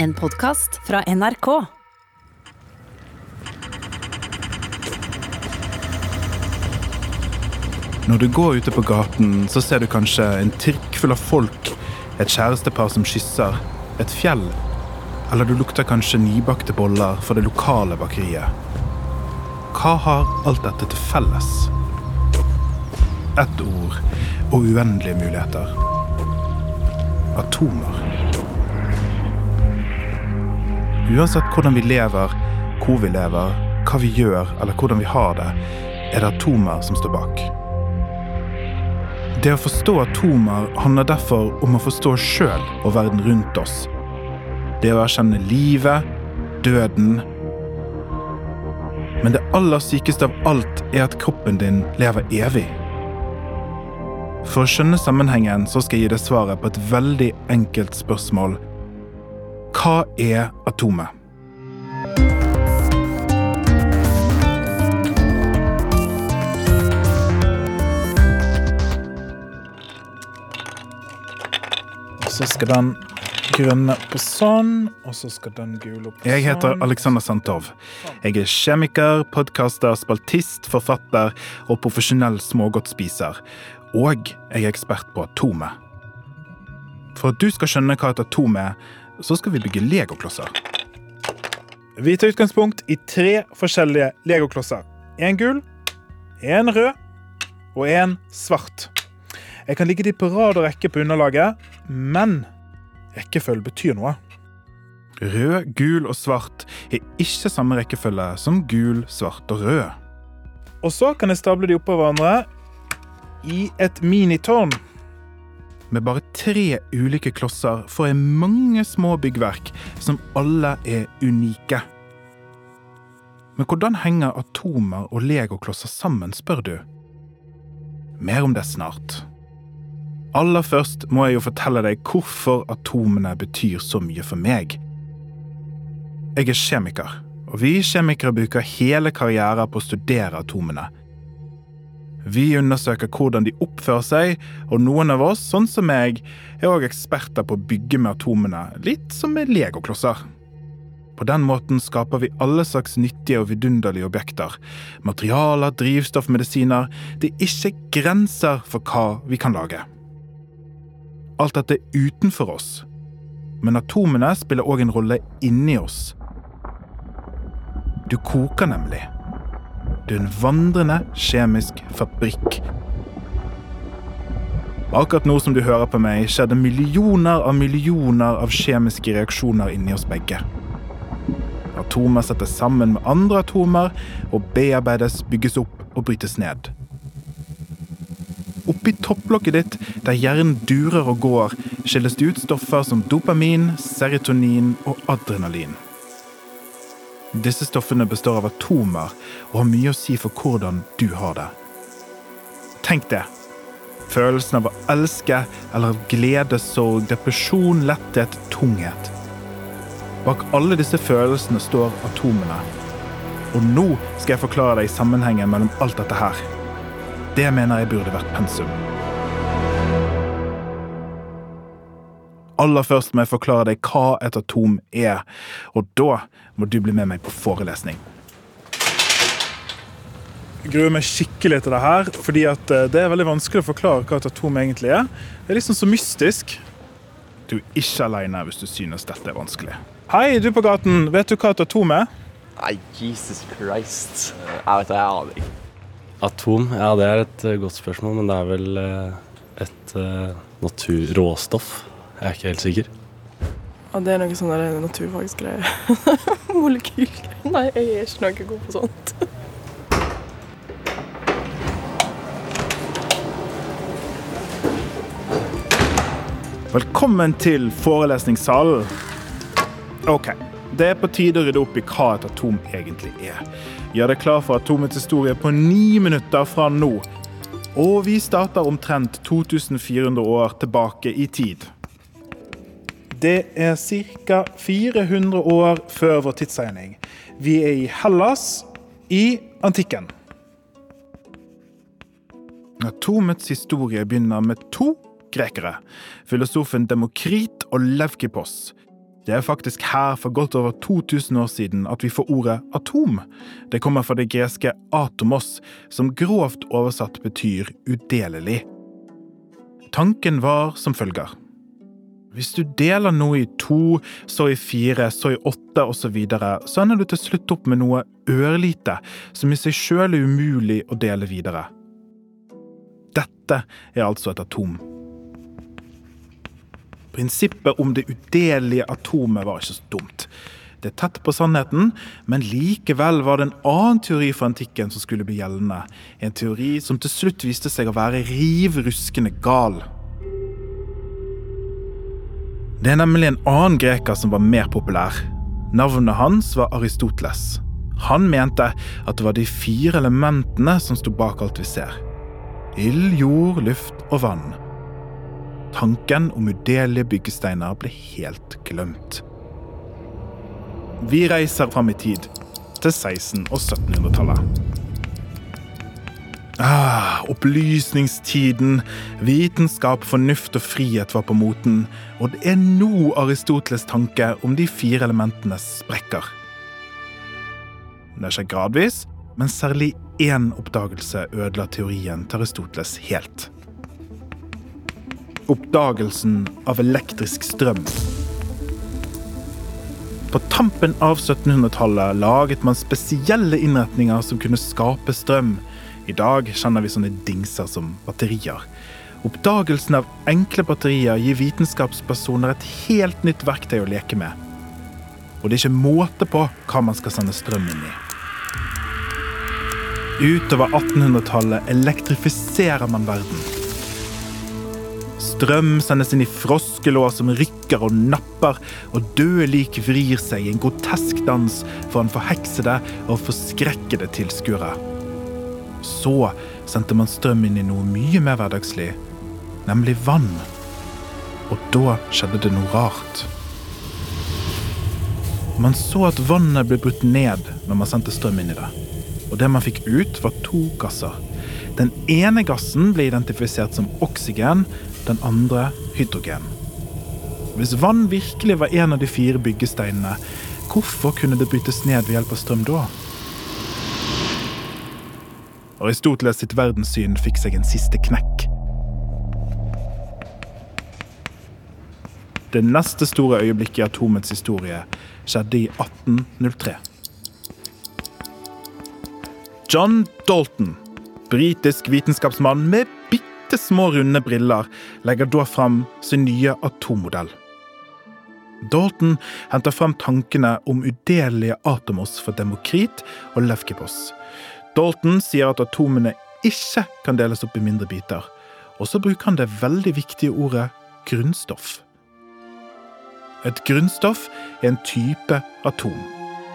En podkast fra NRK. Når du går ute på gaten, så ser du kanskje en trikk full av folk, et kjærestepar som kysser, et fjell, eller du lukter kanskje nybakte boller fra det lokale bakeriet. Hva har alt dette til felles? Ett ord og uendelige muligheter. Atomer. Uansett hvordan vi lever, hvor vi lever, hva vi gjør eller hvordan vi har det, er det atomer som står bak. Det å forstå atomer handler derfor om å forstå oss sjøl og verden rundt oss. Det å erkjenne livet, døden Men det aller sykeste av alt er at kroppen din lever evig. For å skjønne sammenhengen så skal jeg gi deg svaret på et veldig enkelt spørsmål. Hva er atomet? Så skal den grønne på sånn, og så skal den gule opp på sånn. Jeg heter Alexander Santov. Jeg er kjemiker, podkaster, spaltist, forfatter og profesjonell smågodtspiser. Og jeg er ekspert på atomet. For at du skal skjønne hva et atom er, så skal vi bygge legoklosser. Vi tar utgangspunkt i tre forskjellige legoklosser. Én gul, én rød og én svart. Jeg kan ligge de på rad og rekke på underlaget, men rekkefølge betyr noe. Rød, gul og svart er ikke samme rekkefølge som gul, svart og rød. Og så kan jeg stable de oppå hverandre i et minitårn. Med bare tre ulike klosser får jeg mange små byggverk som alle er unike. Men hvordan henger atomer og legoklosser sammen, spør du? Mer om det snart. Aller først må jeg jo fortelle deg hvorfor atomene betyr så mye for meg. Jeg er kjemiker, og vi kjemikere bruker hele karrieren på å studere atomene. Vi undersøker hvordan de oppfører seg, og noen av oss, sånn som meg, er òg eksperter på å bygge med atomene, litt som med legoklosser. På den måten skaper vi alle slags nyttige og vidunderlige objekter. Materialer, drivstoff, medisiner. Det er ikke grenser for hva vi kan lage. Alt dette er utenfor oss, men atomene spiller òg en rolle inni oss. Du koker nemlig. Du er en vandrende kjemisk fabrikk. Akkurat nå som du hører på meg, skjedde millioner av millioner av kjemiske reaksjoner inni oss begge. Atomer settes sammen med andre atomer og bearbeides, bygges opp og brytes ned. Oppi topplokket ditt, der hjernen durer og går, skilles det ut stoffer som dopamin, serotonin og adrenalin. Disse stoffene består av atomer og har mye å si for hvordan du har det. Tenk det. Følelsen av å elske eller av glede, sorg, depresjon, letthet, tunghet. Bak alle disse følelsene står atomene. Og nå skal jeg forklare deg sammenhengen mellom alt dette her. Det mener jeg burde vært pensum. Aller først må jeg forklare deg hva et atom er, og da må du bli med meg på forelesning. Jeg gruer meg skikkelig til det her, fordi det er veldig vanskelig å forklare hva et atom egentlig er. Det er liksom så mystisk. Du er ikke alene hvis du synes dette er vanskelig. Hei, du på gaten. Vet du hva et atom er? Nei, Jesus Christ. Jeg vet det, jeg aner ikke. Atom, ja det er et uh, godt spørsmål, men det er vel uh, et natur, naturråstoff. Jeg er ikke helt sikker. Ja, det er noe sånn der naturfagsgreier. Molekylgreier. Nei, jeg er ikke noe god på sånt. Velkommen til forelesningssalen. Ok, det er på tide å rydde opp i hva et atom egentlig er. Gjør deg klar for atomets historie på ni minutter fra nå. Og vi starter omtrent 2400 år tilbake i tid. Det er ca. 400 år før vår tidsregning. Vi er i Hellas i antikken. Atomets historie begynner med to grekere. Filosofen Demokrit og Levkipos. Det er faktisk her for godt over 2000 år siden at vi får ordet atom. Det kommer fra det greske atomos, som grovt oversatt betyr udelelig. Tanken var som følger. Hvis du deler noe i to, så i fire, så i åtte osv., så, videre, så ender du til slutt opp med noe ørlite, som i seg sjøl er umulig å dele videre. Dette er altså et atom. Prinsippet om det udelelige atomet var ikke så dumt. Det er tett på sannheten, men likevel var det en annen teori fra antikken som skulle bli gjeldende. En teori som til slutt viste seg å være riv ruskende gal. Det er nemlig en annen greker som var mer populær. Navnet hans var Aristoteles. Han mente at det var de fire elementene som sto bak alt vi ser. Ild, jord, luft og vann. Tanken om udelige byggesteiner ble helt glemt. Vi reiser fram i tid, til 1600- og 1700-tallet. Ah, opplysningstiden, vitenskap, fornuft og frihet var på moten, og det er nå Aristoteles' tanke om de fire elementene sprekker. Det skjer gradvis, men særlig én oppdagelse ødela teorien til Aristoteles helt oppdagelsen av elektrisk strøm. På tampen av 1700-tallet laget man spesielle innretninger som kunne skape strøm. I dag kjenner vi sånne dingser som batterier. Oppdagelsen av enkle batterier gir vitenskapspersoner et helt nytt verktøy å leke med. Og det er ikke måte på hva man skal sende strøm inn i. Utover 1800-tallet elektrifiserer man verden. Strøm sendes inn i froskelår som rykker og napper, og døde lik vrir seg i en grotesk dans for en forheksede og forskrekkede tilskuere. Så sendte man strøm inn i noe mye mer hverdagslig, nemlig vann. Og da skjedde det noe rart. Man så at vannet ble brutt ned når man sendte strøm inn i det. Og det man fikk ut, var to gasser. Den ene gassen ble identifisert som oksygen, den andre hydrogen. Hvis vann virkelig var en av de fire byggesteinene, hvorfor kunne det brytes ned ved hjelp av strøm da? Aristoteles sitt verdenssyn fikk seg en siste knekk. Det neste store øyeblikket i atomets historie skjedde i 1803. John Dalton, britisk vitenskapsmann med bitte små, runde briller legger da fram sin nye atommodell. Dalton henter frem tankene om udelelige atomos for Demokrit og Levkipos. Dalton sier at atomene ikke kan deles opp i mindre biter, og så bruker han det veldig viktige ordet grunnstoff. Et grunnstoff er en type atom.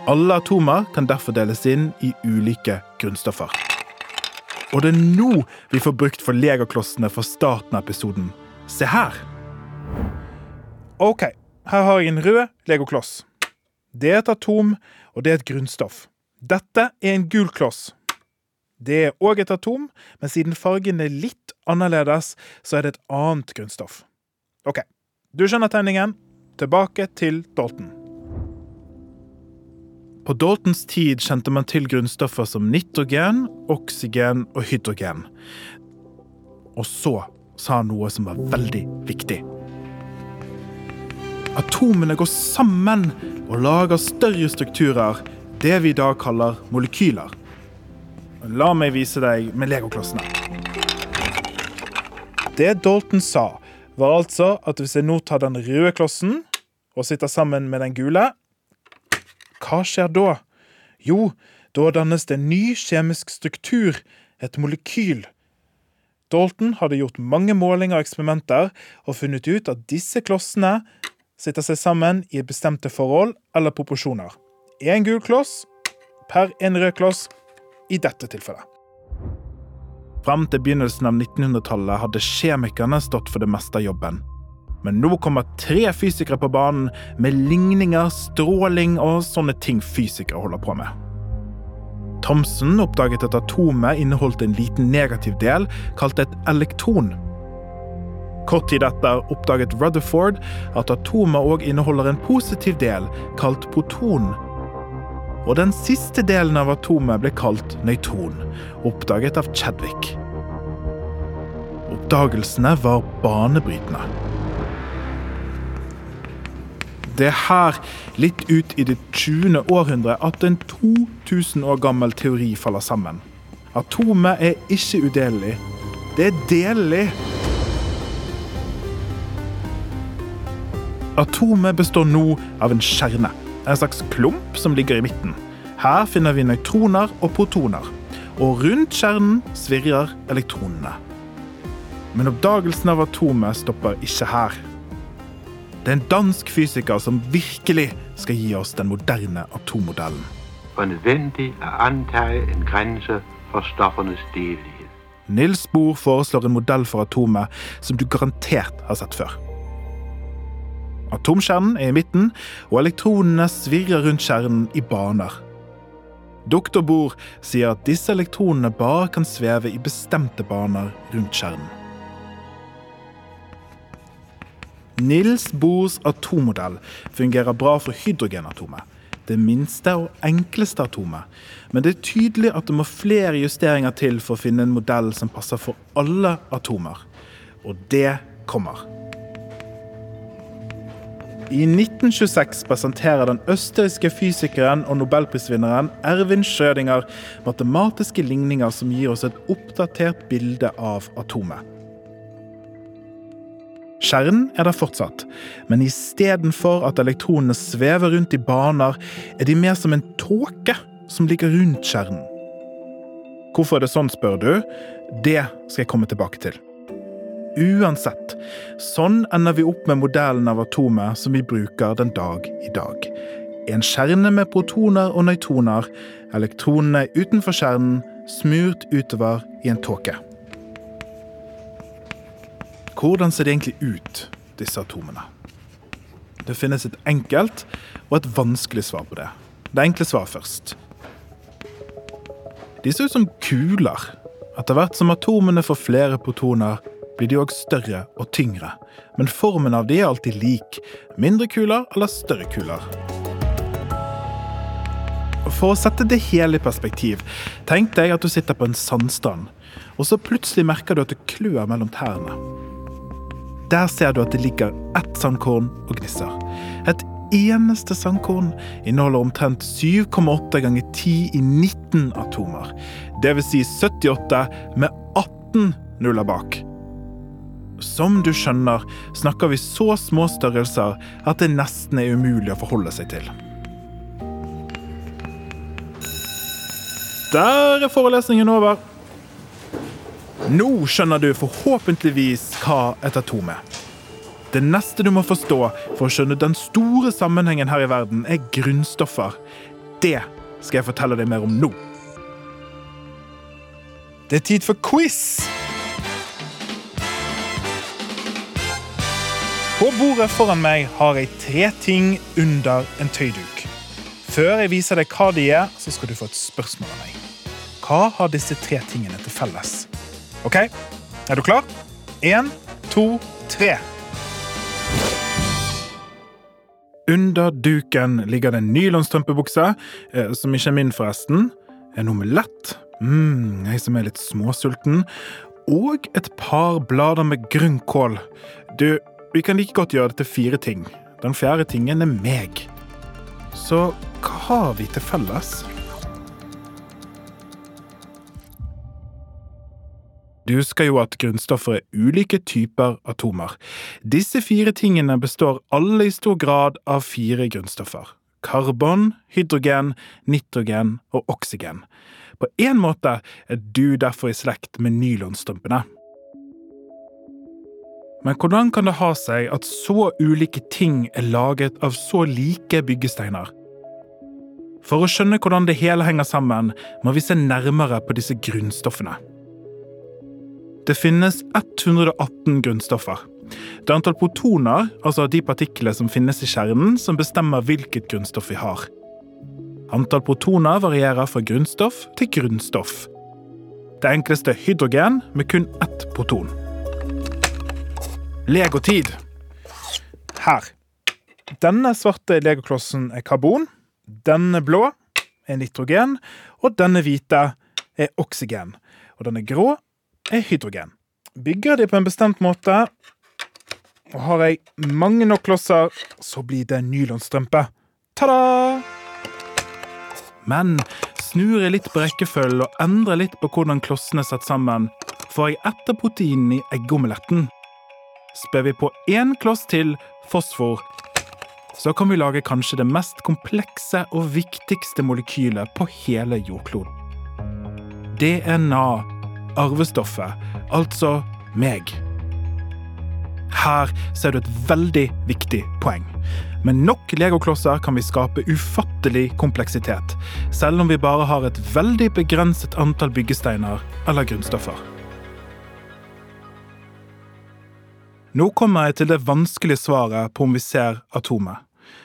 Alle atomer kan derfor deles inn i ulike grunnstoffer. Og det er nå vi får brukt for legoklossene fra starten av episoden. Se her. OK, her har jeg en rød legokloss. Det er et atom, og det er et grunnstoff. Dette er en gul kloss. Det er òg et atom, men siden fargen er litt annerledes, så er det et annet grunnstoff. OK, du skjønner tegningen. Tilbake til Dalton. På Daltons tid kjente man til grunnstoffer som nitrogen, oksygen og hydrogen. Og så sa han noe som var veldig viktig. Atomene går sammen og lager større strukturer, det vi i dag kaller molekyler. La meg vise deg med legoklossene. Det Dalton sa, var altså at hvis jeg nå tar den røde klossen og sitter sammen med den gule, hva skjer da? Jo, da dannes det en ny kjemisk struktur, et molekyl. Dalton hadde gjort mange målinger og eksperimenter og funnet ut at disse klossene sitter seg sammen i bestemte forhold eller proporsjoner. Én gul kloss per en rød kloss i dette tilfellet. Fram til begynnelsen av 1900-tallet hadde kjemikerne stått for det meste av jobben. Men nå kommer tre fysikere på banen med ligninger, stråling og sånne ting fysikere holder på med. Thomsen oppdaget at atomet inneholdt en liten negativ del kalt et elektron. Kort tid etter oppdaget Rutherford at atomet òg inneholder en positiv del, kalt proton. Og den siste delen av atomet ble kalt nøytron, oppdaget av Chadwick. Oppdagelsene var banebrytende. Det er her, litt ut i det 20. århundret, at en 2000 år gammel teori faller sammen. Atomet er ikke udelelig. Det er delelig. Atomet består nå av en kjerne, en slags klump som ligger i midten. Her finner vi nøytroner og protoner, og rundt kjernen svirrer elektronene. Men oppdagelsen av atomet stopper ikke her. Det er en dansk fysiker som virkelig skal gi oss den moderne atommodellen. Nils Bohr foreslår en modell for atomet som du garantert har sett før. Atomkjernen er i midten, og elektronene svirrer rundt kjernen i baner. Doktor Bohr sier at disse elektronene bare kan sveve i bestemte baner rundt kjernen. Nils Bohrs atommodell fungerer bra for hydrogenatomet, det minste og enkleste atomet, men det er tydelig at det må flere justeringer til for å finne en modell som passer for alle atomer. Og det kommer. I 1926 presenterer den østerrikske fysikeren og nobelprisvinneren Erwin Schrødinger matematiske ligninger som gir oss et oppdatert bilde av atomet. Kjernen er der fortsatt, men istedenfor at elektronene svever rundt i baner, er de mer som en tåke som ligger rundt kjernen. Hvorfor er det sånn, spør du? Det skal jeg komme tilbake til. Uansett, sånn ender vi opp med modellen av atomet som vi bruker den dag i dag. En kjerne med protoner og nøytroner, elektronene utenfor kjernen smurt utover i en tåke. Hvordan ser det egentlig ut, disse atomene? Det finnes et enkelt og et vanskelig svar på det. Det enkle svaret først. De ser ut som kuler. Etter hvert som atomene får flere protoner, blir de òg større og tyngre. Men formen av de er alltid lik. Mindre kuler eller større kuler. For å sette det hele i perspektiv, tenk deg at du sitter på en sandstrand, og så plutselig merker du at det klør mellom tærne. Der ser du at det ligger ett sandkorn og gnisser. Et eneste sandkorn inneholder omtrent 7,8 ganger 10 i 19 atomer. Dvs. Si 78 med 18 nuller bak. Som du skjønner, snakker vi så små størrelser at det nesten er umulig å forholde seg til. Der er forelesningen over. Nå skjønner du forhåpentligvis hva et atom er. Det neste du må forstå for å skjønne den store sammenhengen her i verden, er grunnstoffer. Det skal jeg fortelle deg mer om nå. Det er tid for quiz! På bordet foran meg har jeg tre ting under en tøyduk. Før jeg viser deg hva de er, så skal du få et spørsmål av meg. Hva har disse tre tingene til felles? OK, er du klar? Én, to, tre. Under duken ligger det en nylonstrømpebukse, eh, som ikke er min, forresten. En omelett, mm, jeg som er litt småsulten, og et par blader med grønnkål. Du, vi kan like godt gjøre det til fire ting. Den fjerde tingen er meg. Så hva har vi til felles? Du husker jo at grunnstoffer er ulike typer atomer. Disse fire tingene består alle i stor grad av fire grunnstoffer. Karbon, hydrogen, nitrogen og oksygen. På en måte er du derfor i slekt med nylonstrømpene. Men hvordan kan det ha seg at så ulike ting er laget av så like byggesteiner? For å skjønne hvordan det hele henger sammen, må vi se nærmere på disse grunnstoffene. Det finnes 118 grunnstoffer. Det er antall protoner, altså de partiklene som finnes i kjernen, som bestemmer hvilket grunnstoff vi har. Antall protoner varierer fra grunnstoff til grunnstoff. Det enkleste er hydrogen, med kun ett proton. Legotid. Her. Denne svarte legoklossen er karbon. Denne blå er nitrogen. Og denne hvite er oksygen. Og denne grå er hydrogen. Bygger de på en bestemt måte, og har jeg mange nok klosser, så blir det nylonstrømpe. Ta-da! Men snur jeg litt på rekkefølgen og endrer litt på hvordan klossene er satt sammen, får jeg etter proteinen i eggomeletten. Spør vi på én kloss til fosfor, så kan vi lage kanskje det mest komplekse og viktigste molekylet på hele jordkloden. DNA, arvestoffet, altså meg. Her ser du et veldig viktig poeng. Med nok legoklosser kan vi skape ufattelig kompleksitet, selv om vi bare har et veldig begrenset antall byggesteiner eller grunnstoffer. Nå kommer jeg til det vanskelige svaret på om vi ser atomet.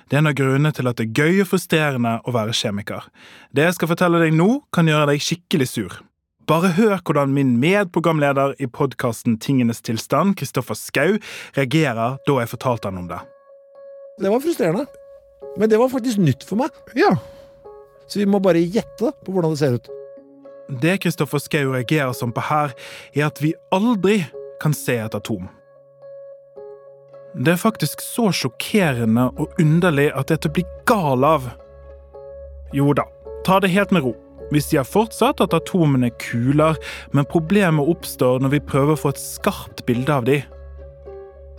Det er en av grunnene til at det er gøy og frustrerende å være kjemiker. Det jeg skal fortelle deg nå, kan gjøre deg skikkelig sur. Bare hør hvordan min medprogramleder i podkasten Tingenes tilstand, Kristoffer Skau, reagerer da jeg fortalte han om det. Det var frustrerende. Men det var faktisk nytt for meg. Ja, Så vi må bare gjette på hvordan det ser ut. Det Kristoffer Skau reagerer som på her, er at vi aldri kan se et atom. Det er faktisk så sjokkerende og underlig at dette er til å bli gal av. Jo da, ta det helt med ro. Vi sier fortsatt at atomene kuler, men problemet oppstår når vi prøver å få et skarpt bilde av de.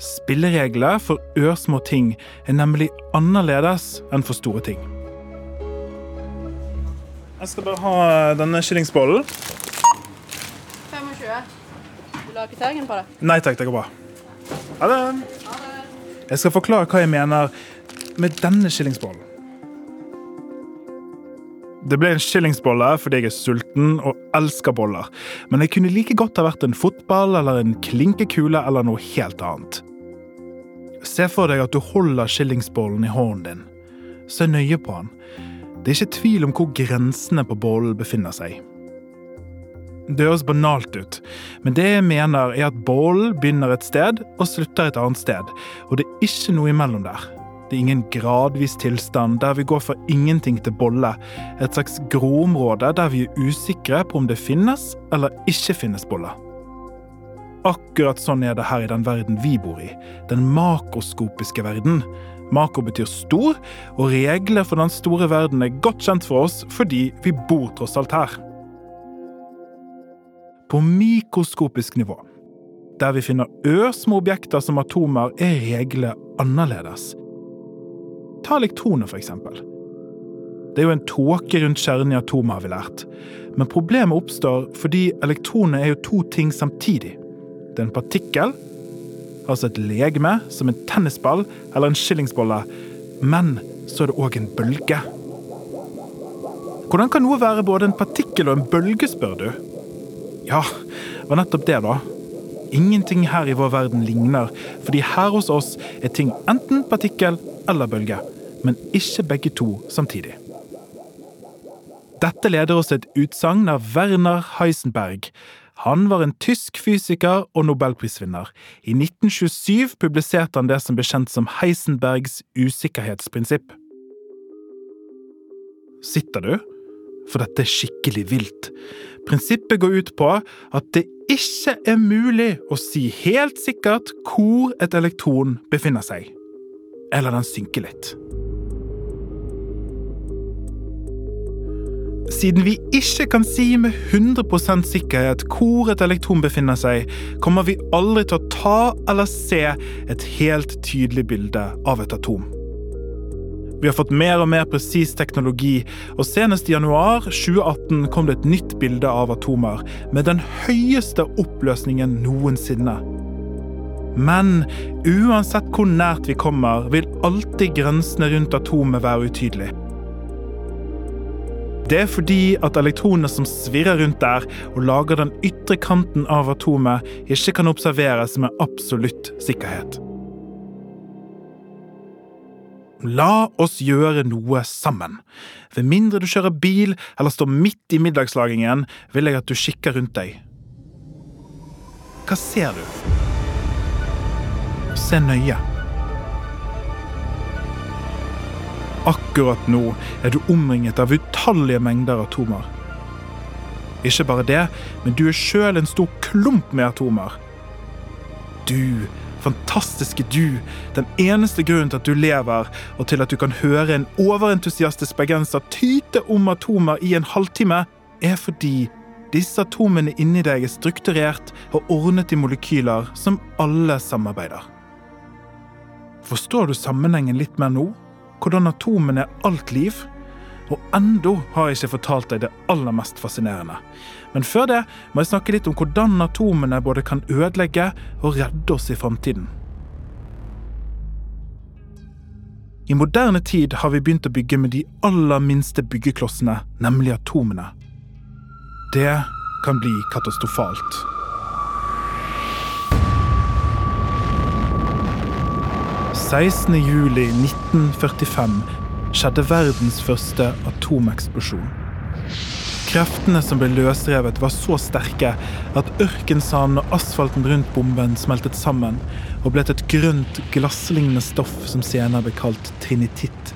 Spillereglene for ørsmå ting er nemlig annerledes enn for store ting. Jeg skal bare ha denne kyllingsbollen. 25. Vil du ha kvitteringen på det? Nei takk, det går bra. Ha det. Jeg skal forklare hva jeg mener med denne skillingsbollen. Det ble en skillingsbolle fordi jeg er sulten og elsker boller, men det kunne like godt ha vært en fotball eller en klinkekule eller noe helt annet. Se for deg at du holder skillingsbollen i hånden din. Se nøye på den. Det er ikke tvil om hvor grensene på bollen befinner seg. Det høres banalt ut, men det jeg mener er at bollen begynner et sted og slutter et annet sted, og det er ikke noe imellom der. Det er ingen gradvis tilstand der vi går fra ingenting til bolle, et slags gråområde der vi er usikre på om det finnes eller ikke finnes boller. Akkurat sånn er det her i den verden vi bor i, den makroskopiske verden. Makro betyr stor, og regler for den store verden er godt kjent for oss fordi vi bor tross alt her. På mikroskopisk nivå, der vi finner ørsmå objekter som atomer, er reglene annerledes. Ta elektroner, for eksempel. Det er jo en tåke rundt kjernen i atomer, har vi lært. Men problemet oppstår fordi elektroner er jo to ting samtidig. Det er en partikkel, altså et legeme, som en tennisball eller en skillingsbolle. Men så er det òg en bølge. Hvordan kan noe være både en partikkel og en bølge, spør du? Ja, det var nettopp det, da. Ingenting her i vår verden ligner, fordi her hos oss er ting enten partikkel eller bølge, men ikke begge to samtidig. Dette leder oss til et utsagn av Werner Heisenberg. Han var en tysk fysiker og nobelprisvinner. I 1927 publiserte han det som ble kjent som Heisenbergs usikkerhetsprinsipp. Sitter du? For dette er skikkelig vilt. Prinsippet går ut på at det ikke er mulig å si helt sikkert hvor et elektron befinner seg. Eller den synker litt. Siden vi ikke kan si med 100% sikkerhet hvor et elektron befinner seg, kommer vi aldri til å ta eller se et helt tydelig bilde av et atom. Vi har fått mer og mer presis teknologi, og senest i januar 2018 kom det et nytt bilde av atomer med den høyeste oppløsningen noensinne. Men uansett hvor nært vi kommer, vil alltid grensene rundt atomet være utydelige. Det er fordi at elektronene som svirrer rundt der og lager den ytre kanten av atomet, ikke kan observeres med absolutt sikkerhet. La oss gjøre noe sammen. Ved mindre du kjører bil eller står midt i middagslagingen, vil jeg at du kikker rundt deg. Hva ser du? se nøye. Akkurat nå er du omringet av utallige mengder atomer. Ikke bare det, men du er sjøl en stor klump med atomer. Du, fantastiske du, den eneste grunnen til at du lever, og til at du kan høre en overentusiastisk bergenser tyte om atomer i en halvtime, er fordi disse atomene inni deg er strukturert og ordnet i molekyler som alle samarbeider. Forstår du sammenhengen litt mer nå? Hvordan atomene er alt liv? Og enda har jeg ikke fortalt deg det aller mest fascinerende. Men før det må jeg snakke litt om hvordan atomene både kan ødelegge og redde oss i framtiden. I moderne tid har vi begynt å bygge med de aller minste byggeklossene, nemlig atomene. Det kan bli katastrofalt. 16. juli 1945 skjedde verdens første atomeksplosjon. Kreftene som ble løsrevet, var så sterke at ørkensanden og asfalten rundt bomben smeltet sammen og ble til et grønt, glasslignende stoff som senere ble kalt trinititt.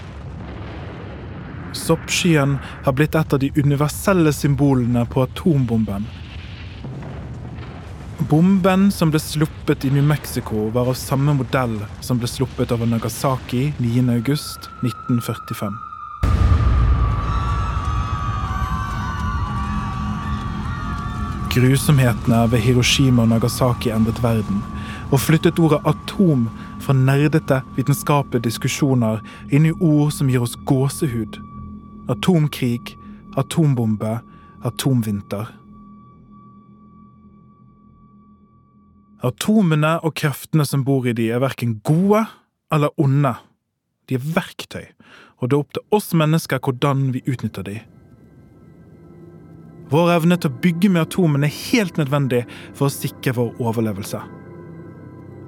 Soppskyen har blitt et av de universelle symbolene på atombomben. Bomben som ble sluppet i New Mexico, var av samme modell som ble sluppet over Nagasaki 9.8.1945. Grusomhetene ved Hiroshima og Nagasaki endret verden, og flyttet ordet atom fra nerdete vitenskapelige diskusjoner inn i ord som gir oss gåsehud. Atomkrig, atombombe, atomvinter. Atomene og kreftene som bor i de, er verken gode eller onde. De er verktøy, og det er opp til oss mennesker hvordan vi utnytter de. Vår evne til å bygge med atomene er helt nødvendig for å sikre vår overlevelse.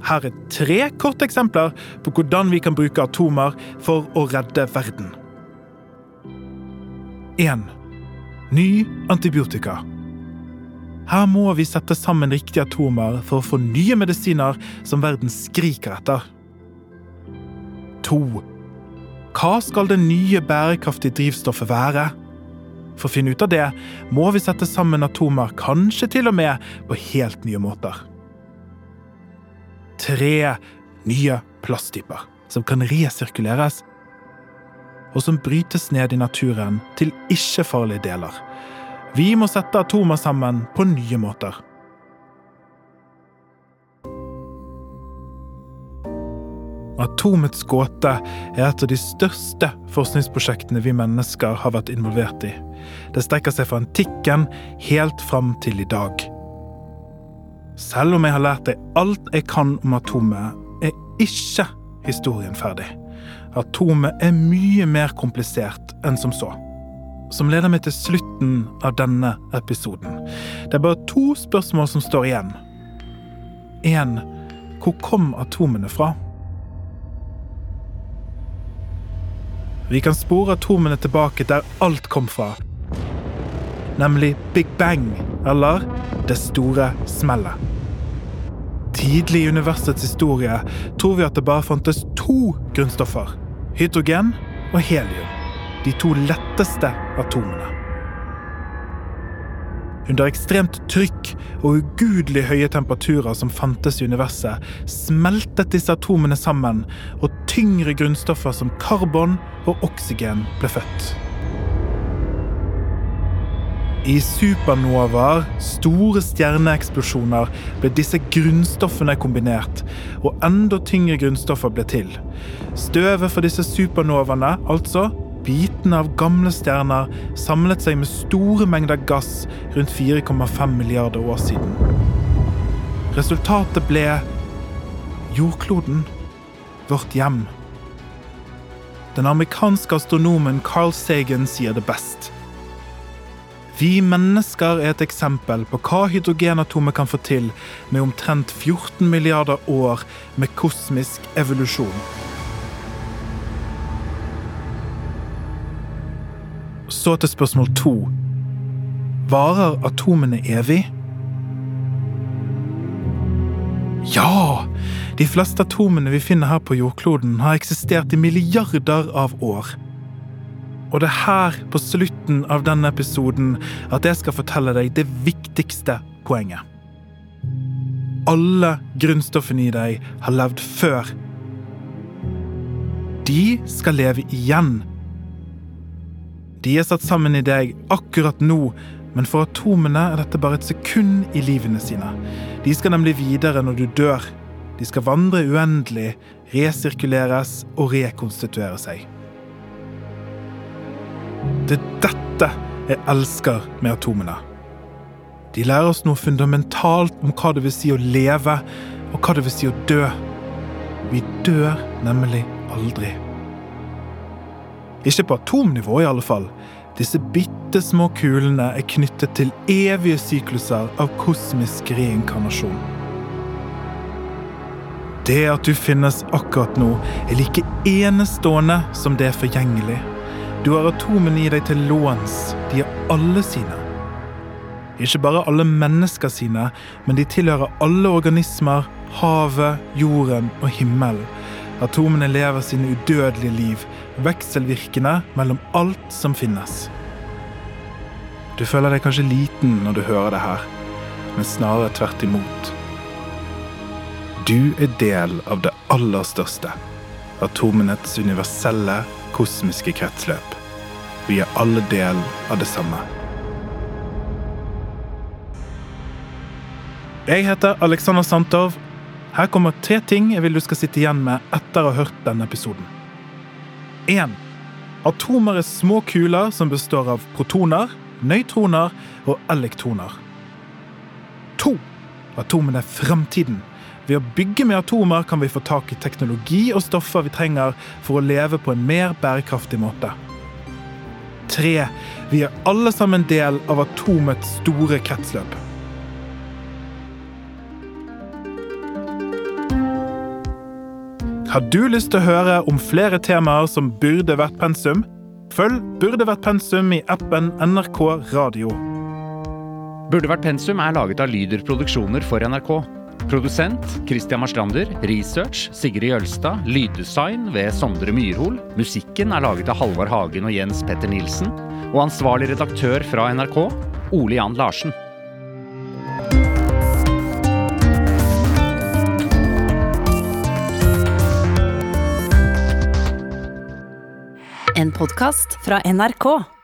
Her er tre korte eksempler på hvordan vi kan bruke atomer for å redde verden. 1. Ny antibiotika. Her må vi sette sammen riktige atomer for å få nye medisiner som verden skriker etter. 2. Hva skal det nye bærekraftige drivstoffet være? For å finne ut av det må vi sette sammen atomer, kanskje til og med på helt nye måter. Tre nye plasttyper som kan resirkuleres, og som brytes ned i naturen til ikke-farlige deler. Vi må sette atomer sammen på nye måter. Atomets gåte er et av de største forskningsprosjektene vi mennesker har vært involvert i. Det strekker seg fra antikken helt fram til i dag. Selv om jeg har lært deg alt jeg kan om atomet, er ikke historien ferdig. Atomet er mye mer komplisert enn som så. Som leder meg til slutten av denne episoden. Det er bare to spørsmål som står igjen. 1. Hvor kom atomene fra? Vi kan spore atomene tilbake der alt kom fra. Nemlig Big Bang, eller Det store smellet. Tidlig i universets historie tror vi at det bare fantes to grunnstoffer. Hydrogen og helium. De to letteste atomene. Under ekstremt trykk og ugudelig høye temperaturer som fantes i universet, smeltet disse atomene sammen, og tyngre grunnstoffer som karbon og oksygen ble født. I supernovaer, store stjerneeksplosjoner, ble disse grunnstoffene kombinert, og enda tyngre grunnstoffer ble til. Støvet for disse supernovaene, altså bitene av gamle stjerner, samlet seg med store mengder gass rundt 4,5 milliarder år siden. Resultatet ble jordkloden, vårt hjem. Den amerikanske astronomen Carl Sagan sier det best. Vi mennesker er et eksempel på hva hydrogenatomet kan få til med omtrent 14 milliarder år med kosmisk evolusjon. Så til spørsmål to. Varer atomene evig? Ja! De fleste atomene vi finner her på jordkloden, har eksistert i milliarder av år. Og det er her, på slutten av denne episoden, at jeg skal fortelle deg det viktigste poenget. Alle grunnstoffene i deg har levd før. De skal leve igjen. De er satt sammen i deg akkurat nå, men for atomene er dette bare et sekund i livene sine. De skal nemlig videre når du dør. De skal vandre uendelig, resirkuleres og rekonstituere seg. Det er dette jeg elsker med atomene. De lærer oss noe fundamentalt om hva det vil si å leve, og hva det vil si å dø. Vi dør nemlig aldri. Ikke på atomnivå, i alle fall. Disse bitte små kulene er knyttet til evige sykluser av kosmisk reinkarnasjon. Det at du finnes akkurat nå, er like enestående som det er forgjengelig. Du har atomene i deg til låns. De er alle sine. Ikke bare alle mennesker sine, men de tilhører alle organismer, havet, jorden og himmelen. Atomene lever sine udødelige liv, vekselvirkende mellom alt som finnes. Du føler deg kanskje liten når du hører det her, men snarere tvert imot. Du er del av det aller største, atomenets universelle, kosmiske kretsløp. Vi er alle del av det samme. Jeg heter Alexander Santov. Her kommer tre ting jeg vil du skal sitte igjen med etter å ha hørt denne episoden. 1. Atomer er små kuler som består av protoner, nøytroner og elektroner. 2. Atomene er fremtiden. Ved å bygge med atomer kan vi få tak i teknologi og stoffer vi trenger for å leve på en mer bærekraftig måte. 3. Vi er alle sammen del av atomets store kretsløp. Har du lyst til å høre om flere temaer som burde vært pensum? Følg Burde vært pensum i appen NRK Radio. Burde vært pensum er laget av Lyder Produksjoner for NRK. Produsent Christian Marstrander. Research Sigrid Jølstad. Lyddesign ved Sondre Myrhol. Musikken er laget av Halvard Hagen og Jens Petter Nilsen. Og ansvarlig redaktør fra NRK Ole Jan Larsen. En podkast fra NRK.